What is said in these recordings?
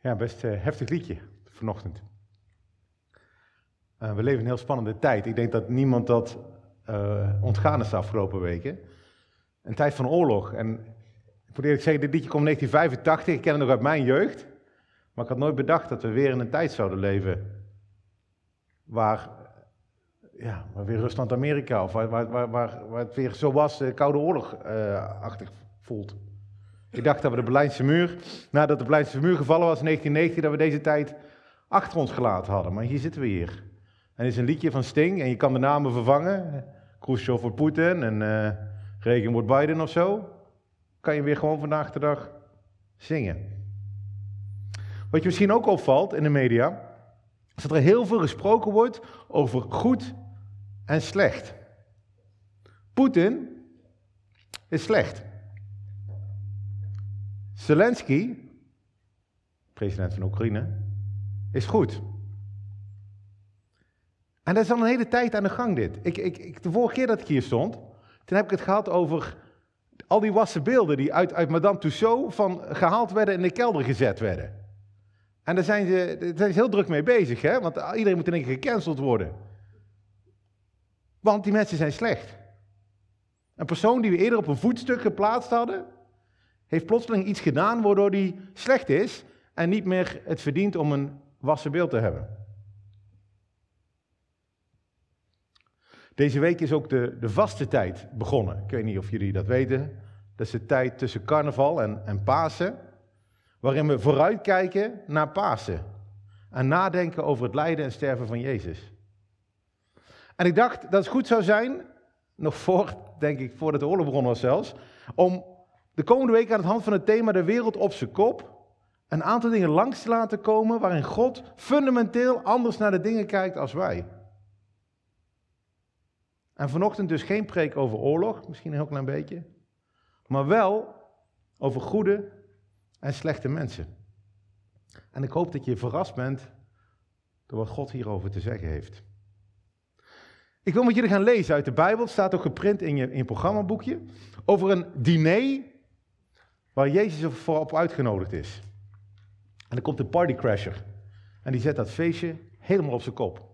Ja, best uh, heftig liedje vanochtend. Uh, we leven een heel spannende tijd. Ik denk dat niemand dat uh, ontgaan is de afgelopen weken. Een tijd van oorlog. En ik moet eerlijk zeggen, dit liedje komt in 1985. Ik ken het nog uit mijn jeugd. Maar ik had nooit bedacht dat we weer in een tijd zouden leven. Waar, ja, weer Rusland-Amerika, of waar, waar, waar, waar, het weer zo was, de Koude Oorlog-achtig voelt. Ik dacht dat we de Berlijnse muur, nadat de Berlijnse muur gevallen was in 1990, dat we deze tijd achter ons gelaten hadden. Maar hier zitten we hier. En het is een liedje van Sting en je kan de namen vervangen. Khrushchev wordt Poetin en uh, Reagan wordt Biden of zo. Kan je weer gewoon vandaag de dag zingen. Wat je misschien ook opvalt in de media, is dat er heel veel gesproken wordt over goed en slecht. Poetin is slecht. Zelensky, president van Oekraïne, is goed. En dat is al een hele tijd aan de gang dit. Ik, ik, ik, de vorige keer dat ik hier stond, toen heb ik het gehad over al die wassen beelden die uit, uit Madame Tussauds van gehaald werden en in de kelder gezet werden. En daar zijn ze, daar zijn ze heel druk mee bezig, hè? want iedereen moet in één gecanceld worden. Want die mensen zijn slecht. Een persoon die we eerder op een voetstuk geplaatst hadden, heeft plotseling iets gedaan waardoor die slecht is en niet meer het verdient om een wassen beeld te hebben. Deze week is ook de, de vaste tijd begonnen. Ik weet niet of jullie dat weten. Dat is de tijd tussen carnaval en, en Pasen, waarin we vooruitkijken naar Pasen en nadenken over het lijden en sterven van Jezus. En ik dacht dat het goed zou zijn, nog voor, denk ik, voordat de oorlog begonnen was zelfs, om de komende week aan de hand van het thema de wereld op zijn kop een aantal dingen langs te laten komen waarin God fundamenteel anders naar de dingen kijkt als wij. En vanochtend dus geen preek over oorlog, misschien een heel klein beetje, maar wel over goede en slechte mensen. En ik hoop dat je verrast bent door wat God hierover te zeggen heeft. Ik wil met jullie gaan lezen uit de Bijbel, het staat ook geprint in je, in je programmaboekje, over een diner waar Jezus voor op uitgenodigd is. En dan komt de partycrasher. En die zet dat feestje helemaal op zijn kop.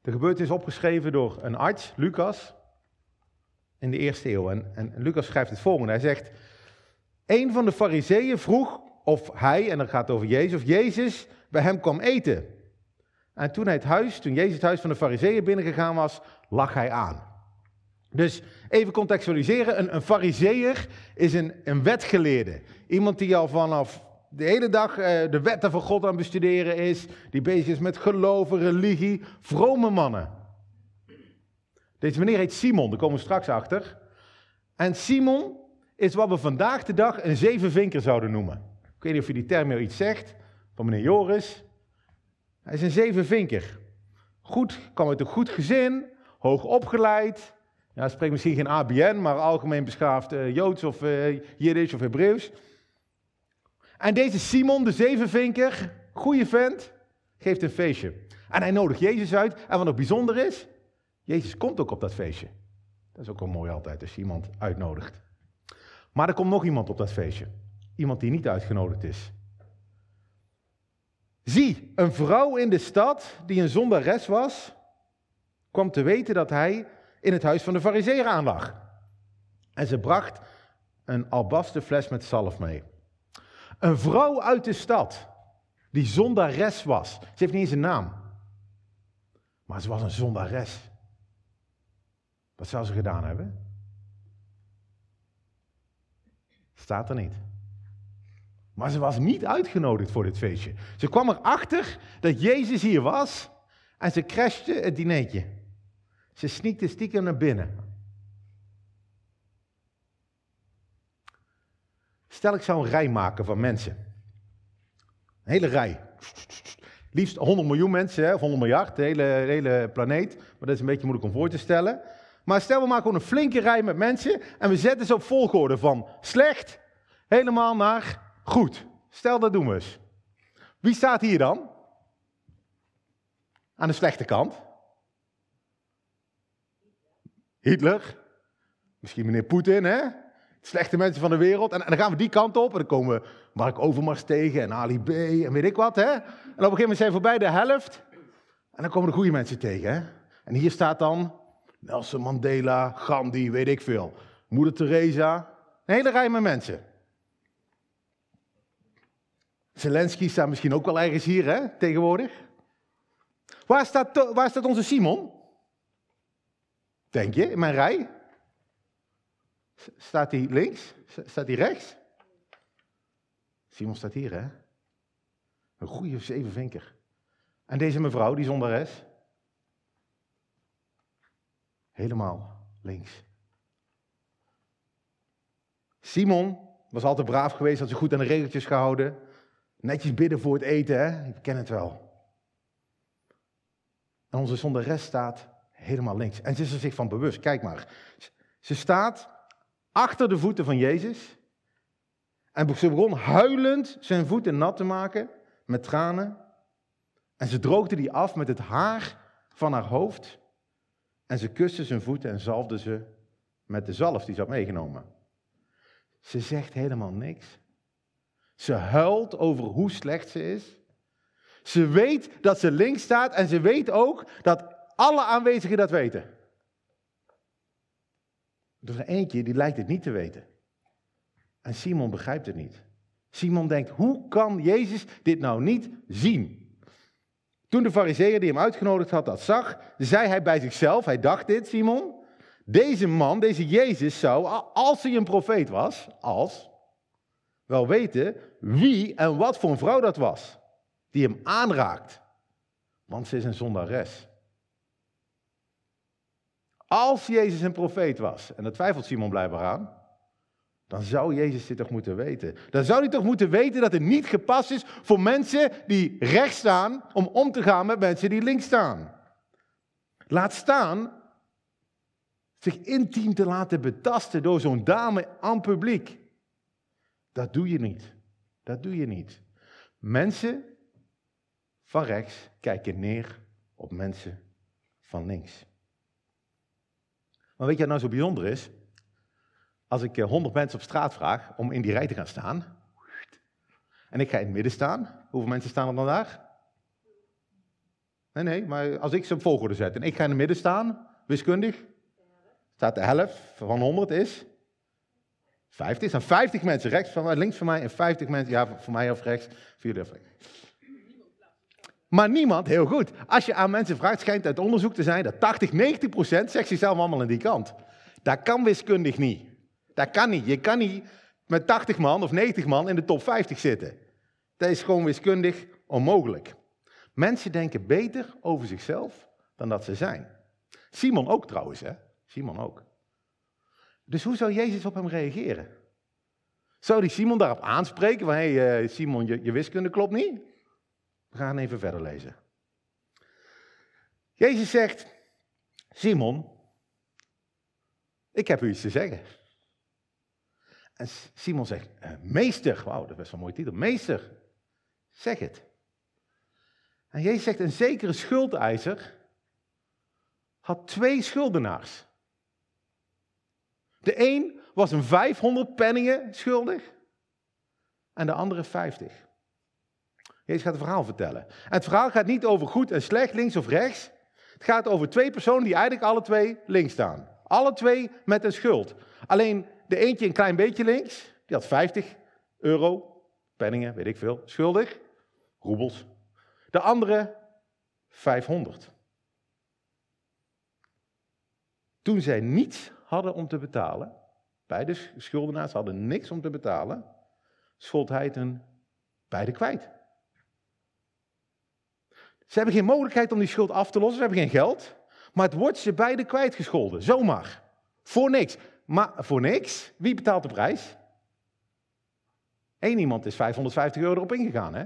De gebeurtenis is opgeschreven door een arts, Lucas, in de eerste eeuw. En, en Lucas schrijft het volgende. Hij zegt, een van de fariseeën vroeg of hij, en dan gaat het over Jezus, of Jezus bij hem kwam eten. En toen hij het huis, toen Jezus het huis van de fariseeën binnengegaan was, lag hij aan. Dus even contextualiseren, een, een fariseer is een, een wetgeleerde. Iemand die al vanaf de hele dag eh, de wetten van God aan het bestuderen is, die bezig is met geloven, religie, vrome mannen. Deze meneer heet Simon, daar komen we straks achter. En Simon is wat we vandaag de dag een zevenvinker zouden noemen. Ik weet niet of je die term jou iets zegt, van meneer Joris. Hij is een zevenvinker. Goed, kwam uit een goed gezin, hoog opgeleid, ja, spreekt misschien geen ABN, maar algemeen beschaafd uh, Joods of uh, Jiddisch of Hebreeuws. En deze Simon, de zevenvinker, goede vent, geeft een feestje. En hij nodigt Jezus uit. En wat nog bijzonder is, Jezus komt ook op dat feestje. Dat is ook wel mooi altijd als je iemand uitnodigt. Maar er komt nog iemand op dat feestje. Iemand die niet uitgenodigd is. Zie, een vrouw in de stad die een zondares was, kwam te weten dat hij in het huis van de fariseer aanlag. En ze bracht een albasten fles met zalf mee. Een vrouw uit de stad, die zondares was. Ze heeft niet eens een naam. Maar ze was een zondares. Wat zou ze gedaan hebben? Staat er niet. Maar ze was niet uitgenodigd voor dit feestje. Ze kwam erachter dat Jezus hier was en ze crashte het dinertje. Ze sneakte stiekem naar binnen. Stel ik zou een rij maken van mensen. Een hele rij. Liefst 100 miljoen mensen, of 100 miljard, de hele, de hele planeet. Maar dat is een beetje moeilijk om voor te stellen. Maar stel we maken gewoon een flinke rij met mensen en we zetten ze op volgorde van slecht helemaal naar goed. Stel dat doen we eens. Wie staat hier dan? Aan de slechte kant. Hitler, misschien meneer Poetin, hè? slechte mensen van de wereld. En, dan gaan we die kant op. En dan komen we Mark Overmars tegen en Ali B. en weet ik wat. Hè? En op een gegeven moment zijn we voorbij de helft. En dan komen de goede mensen tegen. Hè? En hier staat dan Nelson Mandela, Gandhi, weet ik veel. Moeder Teresa. Een hele rij met mensen. Zelensky staat misschien ook wel ergens hier, hè, tegenwoordig. Waar staat, waar staat onze Simon? Denk je, in mijn rij? Staat hij links? Staat hij rechts? Simon staat hier, hè? Een goede zevenvinker. En deze mevrouw, die zondares? Helemaal links. Simon was altijd braaf geweest, had zich goed aan de regeltjes gehouden. Netjes bidden voor het eten, hè? Ik ken het wel. En onze zondares staat helemaal links. En ze is er zich van bewust. Kijk maar. Ze staat achter de voeten van Jezus. En ze begon huilend zijn voeten nat te maken met tranen. En ze droogde die af met het haar van haar hoofd. En ze kuste zijn voeten en zalfde ze met de zalf die ze had meegenomen. Ze zegt helemaal niks. Ze huilt over hoe slecht ze is. Ze weet dat ze links staat en ze weet ook dat alle aanwezigen dat weten. Er is er eentje die lijkt het niet te weten. En Simon begrijpt het niet. Simon denkt, hoe kan Jezus dit nou niet zien? Toen de fariseer die hem uitgenodigd had dat zag, zei hij bij zichzelf, hij dacht dit, Simon, deze man, deze Jezus zou, als hij een profeet was, als, wel weten wie en wat voor een vrouw dat was, die hem aanraakt. Want ze is een zondares. Als Jezus een profeet was, en dat twijfelt Simon blijkbaar aan, dan zou Jezus dit toch moeten weten. Dan zou hij toch moeten weten dat het niet gepast is voor mensen die rechts staan om om te gaan met mensen die links staan. Laat staan zich intiem te laten betasten door zo'n dame aan publiek. Dat doe je niet. Dat doe je niet. Mensen van rechts kijken neer op mensen van links. Maar weet je wat nou zo bijzonder is? Als ik 100 eh, mensen op straat vraag om in die rij te gaan staan, en ik ga in het midden staan, hoeveel mensen staan er dan daar? Nee, nee, maar als ik ze op volgorde zet en ik ga in het midden staan, wiskundig, staat de helft van 100 is 50. zijn 50 mensen rechts van links van mij en 50 mensen, ja, voor mij of rechts, jullie of rechts. Maar niemand, heel goed. Als je aan mensen vraagt, schijnt uit onderzoek te zijn dat 80, 90 procent zegt zichzelf allemaal aan die kant. Dat kan wiskundig niet. Dat kan niet. Je kan niet met 80 man of 90 man in de top 50 zitten. Dat is gewoon wiskundig onmogelijk. Mensen denken beter over zichzelf dan dat ze zijn. Simon ook trouwens, hè? Simon ook. Dus hoe zou Jezus op hem reageren? Zou die Simon daarop aanspreken van, hé hey, eh, Simon, je wiskunde klopt niet? We gaan even verder lezen. Jezus zegt, Simon, ik heb u iets te zeggen. En Simon zegt, eh, meester, wauw, dat is best wel een mooie titel, meester, zeg het. En Jezus zegt, een zekere schuldeiser had twee schuldenaars. De een was een 500 penningen schuldig en de andere 50. Jezus gaat een verhaal vertellen. En het verhaal gaat niet over goed en slecht, links of rechts. Het gaat over twee personen die eigenlijk alle twee links staan. Alle twee met een schuld. Alleen de eentje een klein beetje links, die had 50 euro, penningen, weet ik veel, schuldig, roebels. De andere 500. Toen zij niets hadden om te betalen, beide schuldenaars hadden niks om te betalen, schold hij ten beide kwijt. Ze hebben geen mogelijkheid om die schuld af te lossen, ze hebben geen geld, maar het wordt ze beide kwijtgescholden, zomaar. Voor niks. Maar voor niks, wie betaalt de prijs? Eén iemand is 550 euro erop ingegaan, hè?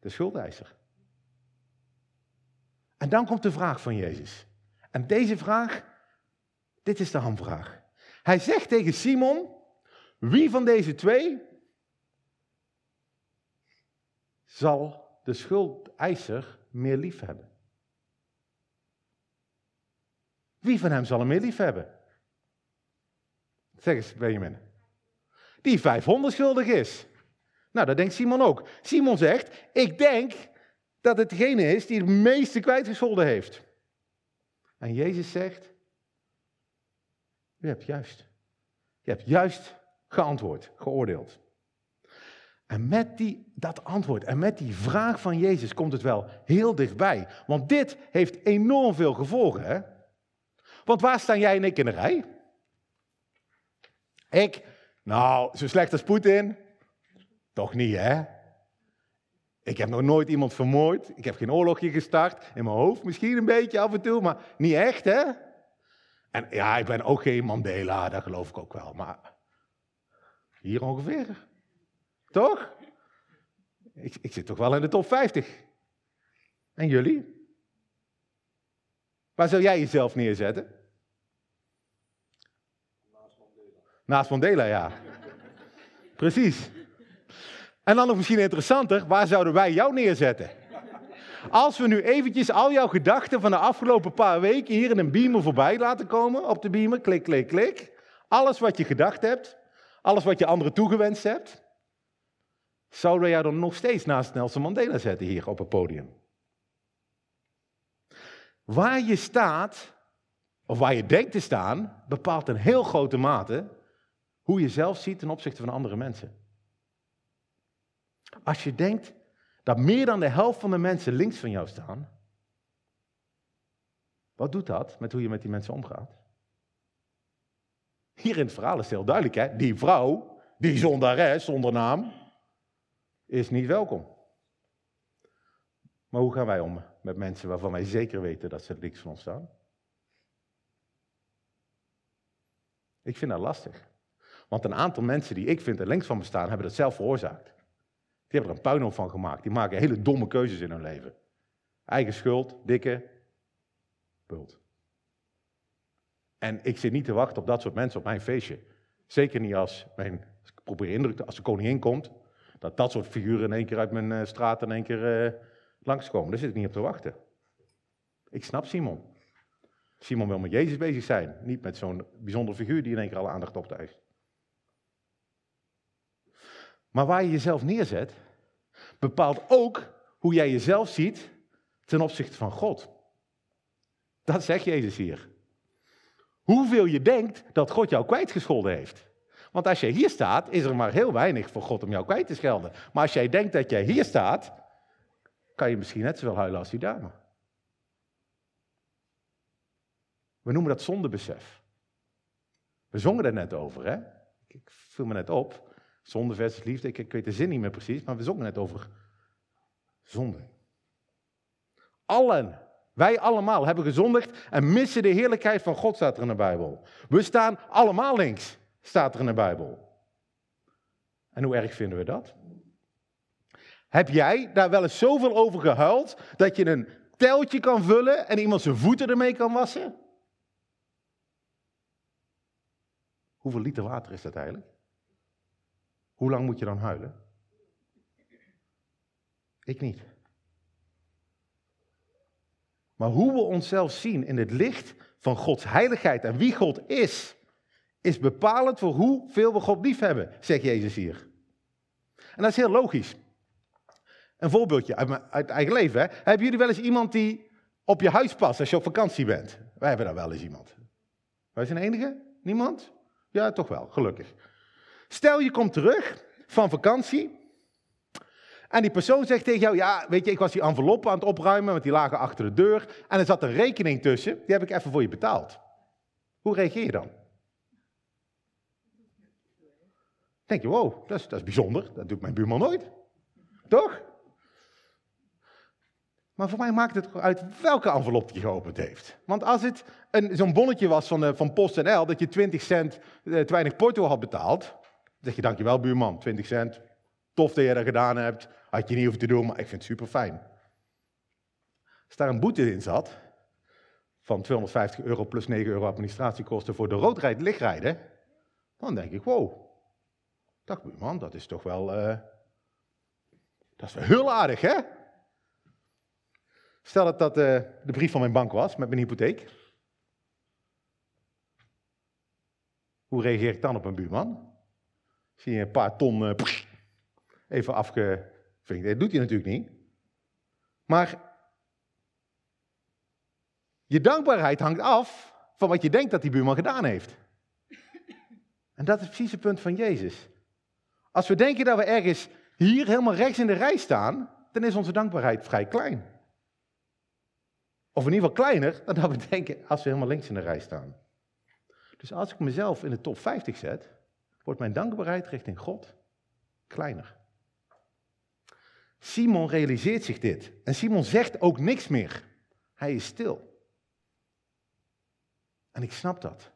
De schuldeiser. En dan komt de vraag van Jezus. En deze vraag, dit is de hamvraag. Hij zegt tegen Simon, wie van deze twee zal de schuldeiser meer lief hebben? Wie van hem zal hem meer lief hebben? Zeg eens, Benjamin. Die 500 schuldig is. Nou, dat denkt Simon ook. Simon zegt, ik denk dat het degene is die het meeste kwijtgescholden heeft. En Jezus zegt, u hebt juist. Je hebt juist geantwoord, geoordeeld. En met die, dat antwoord en met die vraag van Jezus komt het wel heel dichtbij. Want dit heeft enorm veel gevolgen. Hè? Want waar staan jij en ik in de rij? Ik, nou, zo slecht als Poetin? Toch niet, hè? Ik heb nog nooit iemand vermoord. Ik heb geen oorlogje gestart. In mijn hoofd misschien een beetje af en toe, maar niet echt, hè? En ja, ik ben ook geen Mandela, dat geloof ik ook wel. Maar hier ongeveer. Toch? Ik, ik zit toch wel in de top 50. En jullie? Waar zou jij jezelf neerzetten? Naast Mandela. Naast Mandela, ja. Precies. En dan nog misschien interessanter, waar zouden wij jou neerzetten? Als we nu eventjes al jouw gedachten van de afgelopen paar weken hier in een beamer voorbij laten komen, op de beamer, klik, klik, klik. Alles wat je gedacht hebt, alles wat je anderen toegewenst hebt, we jou dan nog steeds naast Nelson Mandela zetten hier op het podium? Waar je staat, of waar je denkt te staan, bepaalt in heel grote mate hoe je zelf ziet ten opzichte van andere mensen. Als je denkt dat meer dan de helft van de mensen links van jou staan, wat doet dat met hoe je met die mensen omgaat? Hier in het verhaal is het heel duidelijk, hè? Die vrouw, die zondares zonder naam, is niet welkom. Maar hoe gaan wij om met mensen waarvan wij zeker weten dat ze links van ons staan? Ik vind dat lastig. Want een aantal mensen die ik vind er links van me staan, hebben dat zelf veroorzaakt. Die hebben er een puinhoop van gemaakt. Die maken hele domme keuzes in hun leven. Eigen schuld, dikke bult. En ik zit niet te wachten op dat soort mensen op mijn feestje. Zeker niet als, mijn, probeer indruk, als de koningin komt, dat dat soort figuren in één keer uit mijn uh, straat in één keer uh, langskomen. Daar zit ik niet op te wachten. Ik snap Simon. Simon wil met Jezus bezig zijn, niet met zo'n bijzondere figuur die in één keer alle aandacht optuigt. Maar waar je jezelf neerzet, bepaalt ook hoe jij jezelf ziet ten opzichte van God. Dat zegt Jezus hier. Hoeveel je denkt dat God jou kwijtgescholden heeft. Want als jij hier staat, is er maar heel weinig voor God om jou kwijt te schelden. Maar als jij denkt dat jij hier staat, kan je misschien net zoveel huilen als die dame. We noemen dat zondebesef. We zongen er net over, hè? Ik viel me net op. Zonde versus liefde, ik, ik weet de zin niet meer precies, maar we zongen net over zonde. Allen, wij allemaal hebben gezondigd en missen de heerlijkheid van God, staat er in de Bijbel. We staan allemaal links, staat er in de Bijbel. En hoe erg vinden we dat? Heb jij daar wel eens zoveel over gehuild dat je een teltje kan vullen en iemand zijn voeten ermee kan wassen? Hoeveel liter water is dat eigenlijk? Hoe lang moet je dan huilen? Ik niet. Maar hoe we onszelf zien in het licht van Gods heiligheid en wie God is, is bepalend voor hoeveel we God lief hebben, zegt Jezus hier. En dat is heel logisch. Een voorbeeldje uit, mijn, uit eigen leven. Hè? Hebben jullie wel eens iemand die op je huis past als je op vakantie bent? Wij hebben daar wel eens iemand. Wij zijn de enige? Niemand? Ja, toch wel, gelukkig. Stel je komt terug van vakantie en die persoon zegt tegen jou, ja, weet je, ik was die enveloppen aan het opruimen, want die lagen achter de deur en er zat een rekening tussen, die heb ik even voor je betaald. Hoe reageer je dan? Denk je, wow, dat is, dat is bijzonder, dat doet mijn buurman nooit. Toch? Maar voor mij maakt het uit welke envelop die geopend heeft. Want als het zo'n bonnetje was van, uh, van PostNL, dat je 20 cent uh, te weinig porto had betaald, zeg je dankjewel buurman, 20 cent. Tof dat je dat gedaan hebt. Had je niet hoeven te doen, maar ik vind het super fijn. Als daar een boete in zat, van 250 euro plus 9 euro administratiekosten voor de roodrijd lichtrijden, dan denk ik, wow. Dag buurman, dat is toch wel, uh, dat is wel heel aardig hè. Stel dat dat uh, de brief van mijn bank was met mijn hypotheek. Hoe reageer ik dan op een buurman? Zie je een paar ton uh, even afgevinkt. Dat doet hij natuurlijk niet. Maar je dankbaarheid hangt af van wat je denkt dat die buurman gedaan heeft. En dat is precies het punt van Jezus. Als we denken dat we ergens hier helemaal rechts in de rij staan, dan is onze dankbaarheid vrij klein. Of in ieder geval kleiner dan dat we denken als we helemaal links in de rij staan. Dus als ik mezelf in de top 50 zet, wordt mijn dankbaarheid richting God kleiner. Simon realiseert zich dit. En Simon zegt ook niks meer. Hij is stil. En ik snap dat.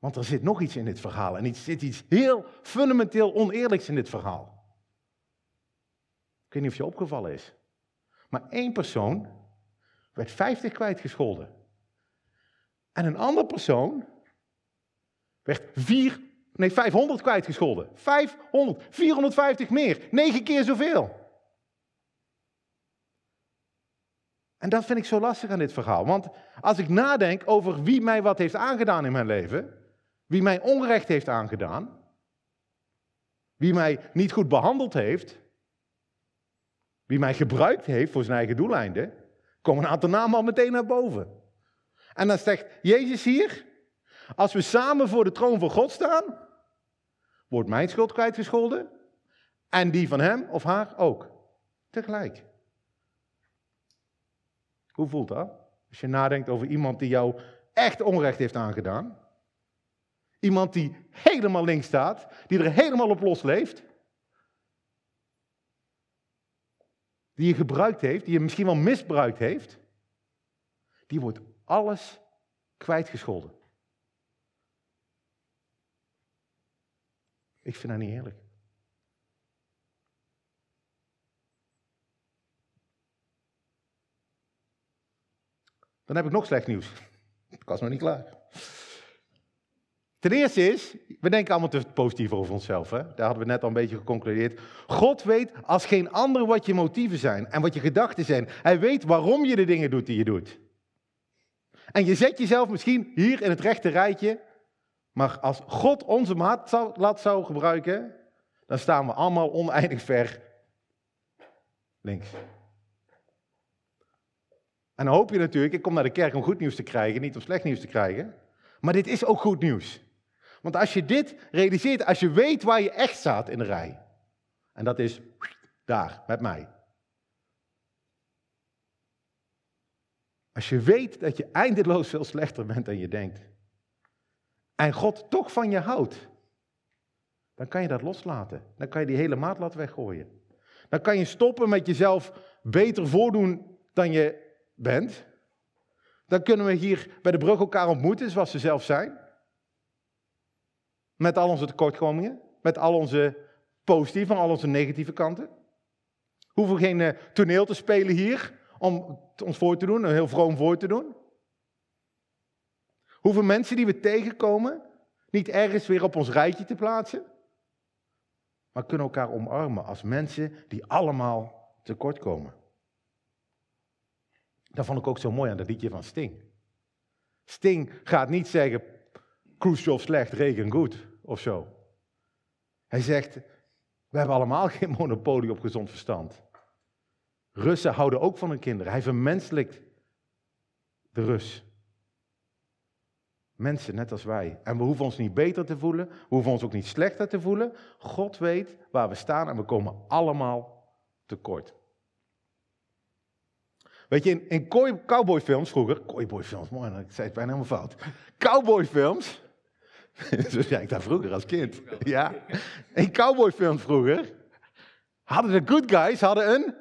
Want er zit nog iets in dit verhaal. En er zit iets heel fundamenteel oneerlijks in dit verhaal. Ik weet niet of je opgevallen is. Maar één persoon werd 50 kwijtgescholden. En een andere persoon werd 4, nee, 500 kwijtgescholden. 500, 450 meer, 9 keer zoveel. En dat vind ik zo lastig aan dit verhaal. Want als ik nadenk over wie mij wat heeft aangedaan in mijn leven, wie mij onrecht heeft aangedaan, wie mij niet goed behandeld heeft, wie mij gebruikt heeft voor zijn eigen doeleinden, komen een aantal namen al meteen naar boven. En dan zegt Jezus hier, als we samen voor de troon van God staan, wordt mijn schuld kwijtgescholden en die van hem of haar ook. Tegelijk. Hoe voelt dat? Als je nadenkt over iemand die jou echt onrecht heeft aangedaan. Iemand die helemaal links staat, die er helemaal op los leeft. Die je gebruikt heeft, die je misschien wel misbruikt heeft. Die wordt alles kwijtgescholden. Ik vind dat niet eerlijk. Dan heb ik nog slecht nieuws. Ik was nog niet klaar. Ten eerste is, we denken allemaal te positief over onszelf. Hè? Daar hadden we net al een beetje geconcludeerd. God weet als geen ander wat je motieven zijn en wat je gedachten zijn. Hij weet waarom je de dingen doet die je doet. En je zet jezelf misschien hier in het rechte rijtje. Maar als God onze maat zou, zou gebruiken, dan staan we allemaal oneindig ver links. En dan hoop je natuurlijk, ik kom naar de kerk om goed nieuws te krijgen, niet om slecht nieuws te krijgen. Maar dit is ook goed nieuws. Want als je dit realiseert, als je weet waar je echt staat in de rij, en dat is daar, met mij. Als je weet dat je eindeloos veel slechter bent dan je denkt, en God toch van je houdt, dan kan je dat loslaten. Dan kan je die hele maatlat weggooien. Dan kan je stoppen met jezelf beter voordoen dan je bent. Dan kunnen we hier bij de brug elkaar ontmoeten zoals ze zelf zijn. Met al onze tekortkomingen, met al onze positieve en al onze negatieve kanten. Hoeven we geen uh, toneel te spelen hier om ons voor te doen, een heel vroom voor te doen. Hoeveel mensen die we tegenkomen niet ergens weer op ons rijtje te plaatsen, maar kunnen elkaar omarmen als mensen die allemaal tekortkomen. Dat vond ik ook zo mooi aan dat liedje van Sting. Sting gaat niet zeggen, Khrushchev slecht, regen goed of zo. Hij zegt, we hebben allemaal geen monopolie op gezond verstand. Russen houden ook van hun kinderen. Hij vermenselijkt de Rus. Mensen net als wij. En we hoeven ons niet beter te voelen. We hoeven ons ook niet slechter te voelen. God weet waar we staan en we komen allemaal tekort. Weet je, in, in cowboyfilms vroeger, cowboyfilms, mooi, ik zei het bijna helemaal fout. Cowboyfilms, zo zei ik daar vroeger als kind. Ja, in cowboyfilms vroeger hadden de good guys hadden een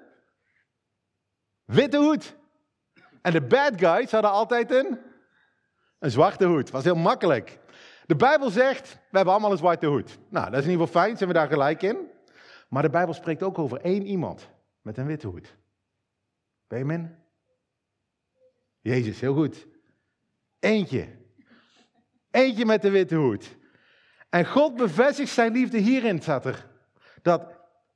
witte hoed. En de bad guys hadden altijd een, een zwarte hoed. Was heel makkelijk. De Bijbel zegt, we hebben allemaal een zwarte hoed. Nou, dat is in ieder geval fijn, zijn we daar gelijk in. Maar de Bijbel spreekt ook over één iemand met een witte hoed. Benjamin? Jezus, heel goed. Eentje. Eentje met de witte hoed. En God bevestigt zijn liefde hierin, staat er. Dat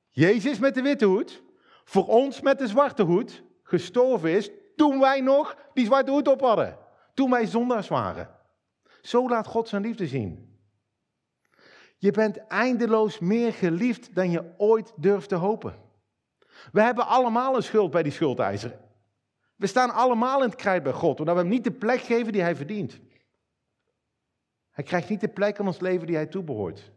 Jezus met de witte hoed voor ons met de zwarte hoed gestorven is toen wij nog die zwarte hoed op hadden. Toen wij zondaars waren. Zo laat God zijn liefde zien. Je bent eindeloos meer geliefd dan je ooit durft te hopen. We hebben allemaal een schuld bij die schuldeiser. We staan allemaal in het krijt bij God, omdat we hem niet de plek geven die hij verdient. Hij krijgt niet de plek in ons leven die hij toebehoort.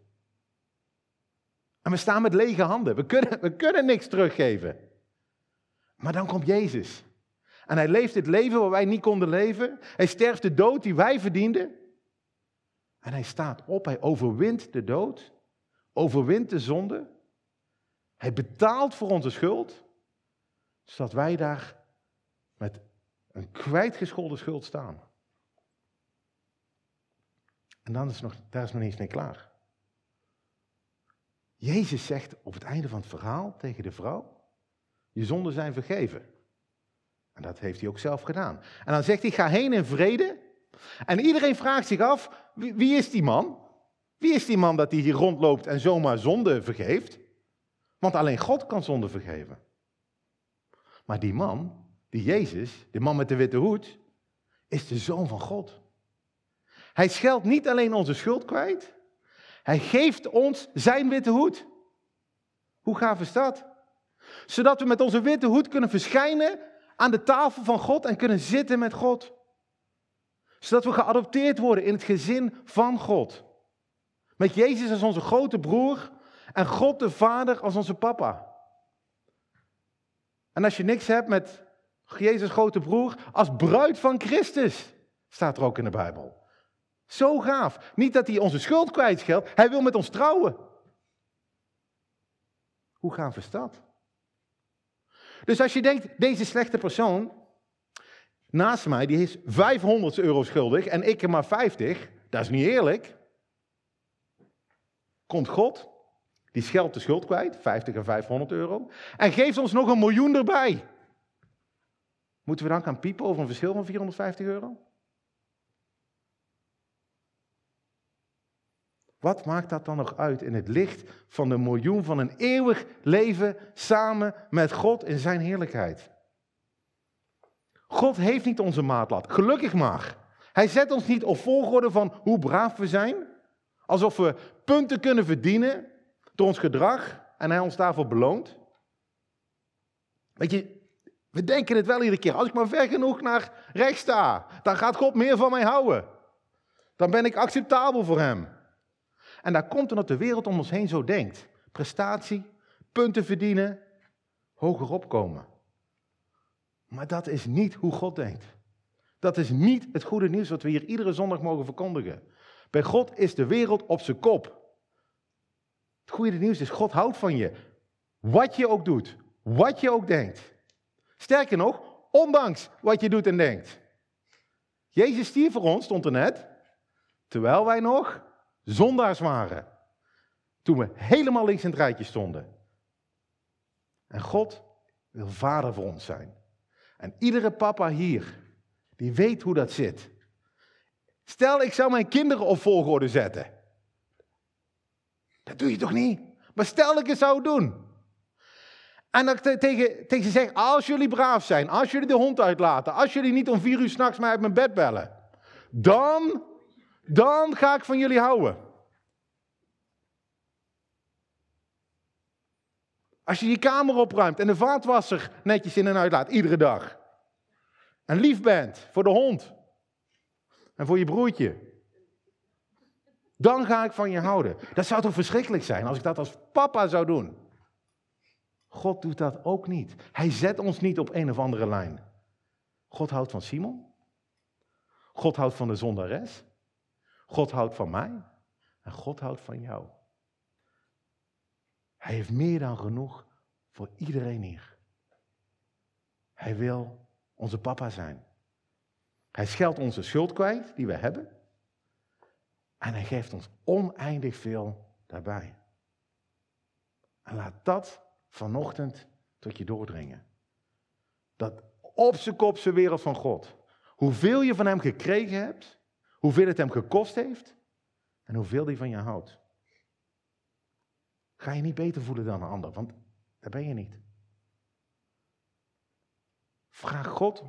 En we staan met lege handen. We kunnen, we kunnen niks teruggeven. Maar dan komt Jezus. En hij leeft het leven wat wij niet konden leven. Hij sterft de dood die wij verdienden. En hij staat op. Hij overwint de dood. Overwint de zonde. Hij betaalt voor onze schuld. Zodat wij daar met een kwijtgescholden schuld staan. En dan is nog, daar is nog niet eens mee klaar. Jezus zegt op het einde van het verhaal tegen de vrouw: Je zonden zijn vergeven. En dat heeft hij ook zelf gedaan. En dan zegt hij: Ga heen in vrede. En iedereen vraagt zich af: wie, is die man? Wie is die man dat hij hier rondloopt en zomaar zonde vergeeft? Want alleen God kan zonde vergeven. Maar die man, die Jezus, de man met de witte hoed, is de zoon van God. Hij scheldt niet alleen onze schuld kwijt, hij geeft ons zijn witte hoed. Hoe gaaf is dat? Zodat we met onze witte hoed kunnen verschijnen aan de tafel van God en kunnen zitten met God. Zodat we geadopteerd worden in het gezin van God. Met Jezus als onze grote broer en God de Vader als onze papa. En als je niks hebt met Jezus grote broer, als bruid van Christus, staat er ook in de Bijbel. Zo gaaf. Niet dat hij onze schuld kwijtscheldt, hij wil met ons trouwen. Hoe gaaf is dat? Dus als je denkt, deze slechte persoon naast mij, die is 500 euro schuldig en ik er maar 50, dat is niet eerlijk. Komt God, die scheldt de schuld kwijt, 50 en 500 euro, en geeft ons nog een miljoen erbij. Moeten we dan gaan piepen over een verschil van 450 euro? Wat maakt dat dan nog uit in het licht van de miljoen van een eeuwig leven samen met God in zijn heerlijkheid? God heeft niet onze maatlat, gelukkig maar. Hij zet ons niet op volgorde van hoe braaf we zijn, alsof we punten kunnen verdienen door ons gedrag en hij ons daarvoor beloont. Weet je, we denken het wel iedere keer. Als ik maar ver genoeg naar rechts sta, dan gaat God meer van mij houden. Dan ben ik acceptabel voor hem. En daar komt omdat de wereld om ons heen zo denkt. Prestatie, punten verdienen, hoger opkomen. Maar dat is niet hoe God denkt. Dat is niet het goede nieuws wat we hier iedere zondag mogen verkondigen. Bij God is de wereld op zijn kop. Het goede nieuws is, God houdt van je. Wat je ook doet, wat je ook denkt. Sterker nog, ondanks wat je doet en denkt. Jezus stierf voor ons, stond er net, terwijl wij nog zondaars waren. Toen we helemaal links in het rijtje stonden. En God wil vader voor ons zijn. En iedere papa hier, die weet hoe dat zit. Stel, ik zou mijn kinderen op volgorde zetten. Dat doe je toch niet? Maar stel ik het zou doen. En dan tegen, tegen ze zeggen, als jullie braaf zijn, als jullie de hond uitlaten, als jullie niet om vier uur s'nachts mij uit mijn bed bellen, dan dan ga ik van jullie houden. Als je je kamer opruimt en de vaatwasser netjes in en uit laat, iedere dag. En lief bent voor de hond. En voor je broertje. Dan ga ik van je houden. Dat zou toch verschrikkelijk zijn als ik dat als papa zou doen. God doet dat ook niet. Hij zet ons niet op een of andere lijn. God houdt van Simon. God houdt van de zondares. God houdt van mij en God houdt van jou. Hij heeft meer dan genoeg voor iedereen hier. Hij wil onze papa zijn. Hij scheldt onze schuld kwijt die we hebben. En hij geeft ons oneindig veel daarbij. En laat dat vanochtend tot je doordringen. Dat op zijn kopse wereld van God. Hoeveel je van hem gekregen hebt, Hoeveel het hem gekost heeft en hoeveel hij van je houdt. Ga je niet beter voelen dan een ander, want daar ben je niet. Vraag God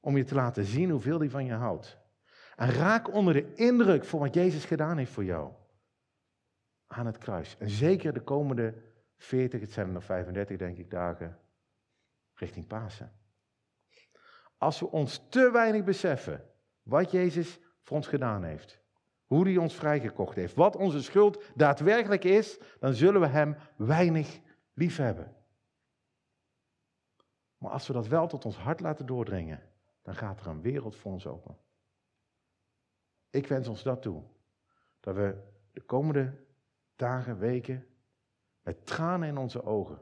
om je te laten zien hoeveel hij van je houdt. En raak onder de indruk van wat Jezus gedaan heeft voor jou. Aan het kruis. En zeker de komende 40, het zijn er nog 35 denk ik, dagen richting Pasen. Als we ons te weinig beseffen wat Jezus voor ons gedaan heeft, hoe hij ons vrijgekocht heeft, wat onze schuld daadwerkelijk is, dan zullen we Hem weinig lief hebben. Maar als we dat wel tot ons hart laten doordringen, dan gaat er een wereld voor ons open. Ik wens ons dat toe. Dat we de komende dagen, weken, met tranen in onze ogen,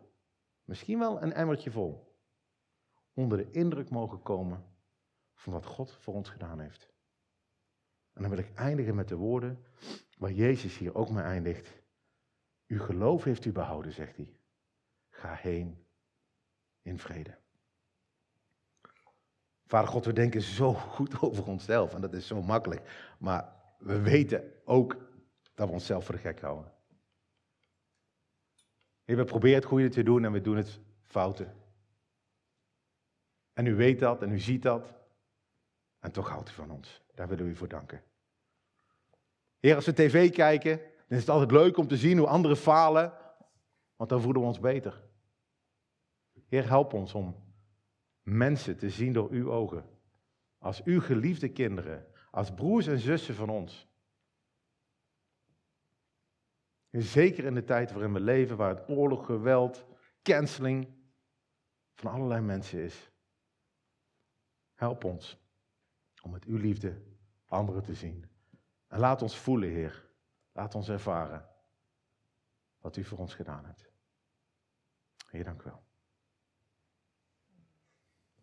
misschien wel een emmertje vol, onder de indruk mogen komen van wat God voor ons gedaan heeft. En dan wil ik eindigen met de woorden waar Jezus hier ook mee eindigt. Uw geloof heeft u behouden, zegt hij. Ga heen in vrede. Vader God, we denken zo goed over onszelf en dat is zo makkelijk. Maar we weten ook dat we onszelf voor de gek houden. we proberen het goede te doen en we doen het fouten. En u weet dat en u ziet dat. En toch houdt u van ons. Daar willen we u voor danken. Heer, als we tv kijken, dan is het altijd leuk om te zien hoe anderen falen, want dan voelen we ons beter. Heer, help ons om mensen te zien door uw ogen. Als uw geliefde kinderen, als broers en zussen van ons. Zeker in de tijd waarin we leven, waar het oorlog, geweld, canceling van allerlei mensen is. Help ons om met uw liefde anderen te zien. En laat ons voelen, Heer. Laat ons ervaren wat u voor ons gedaan hebt. Heer, dank u wel.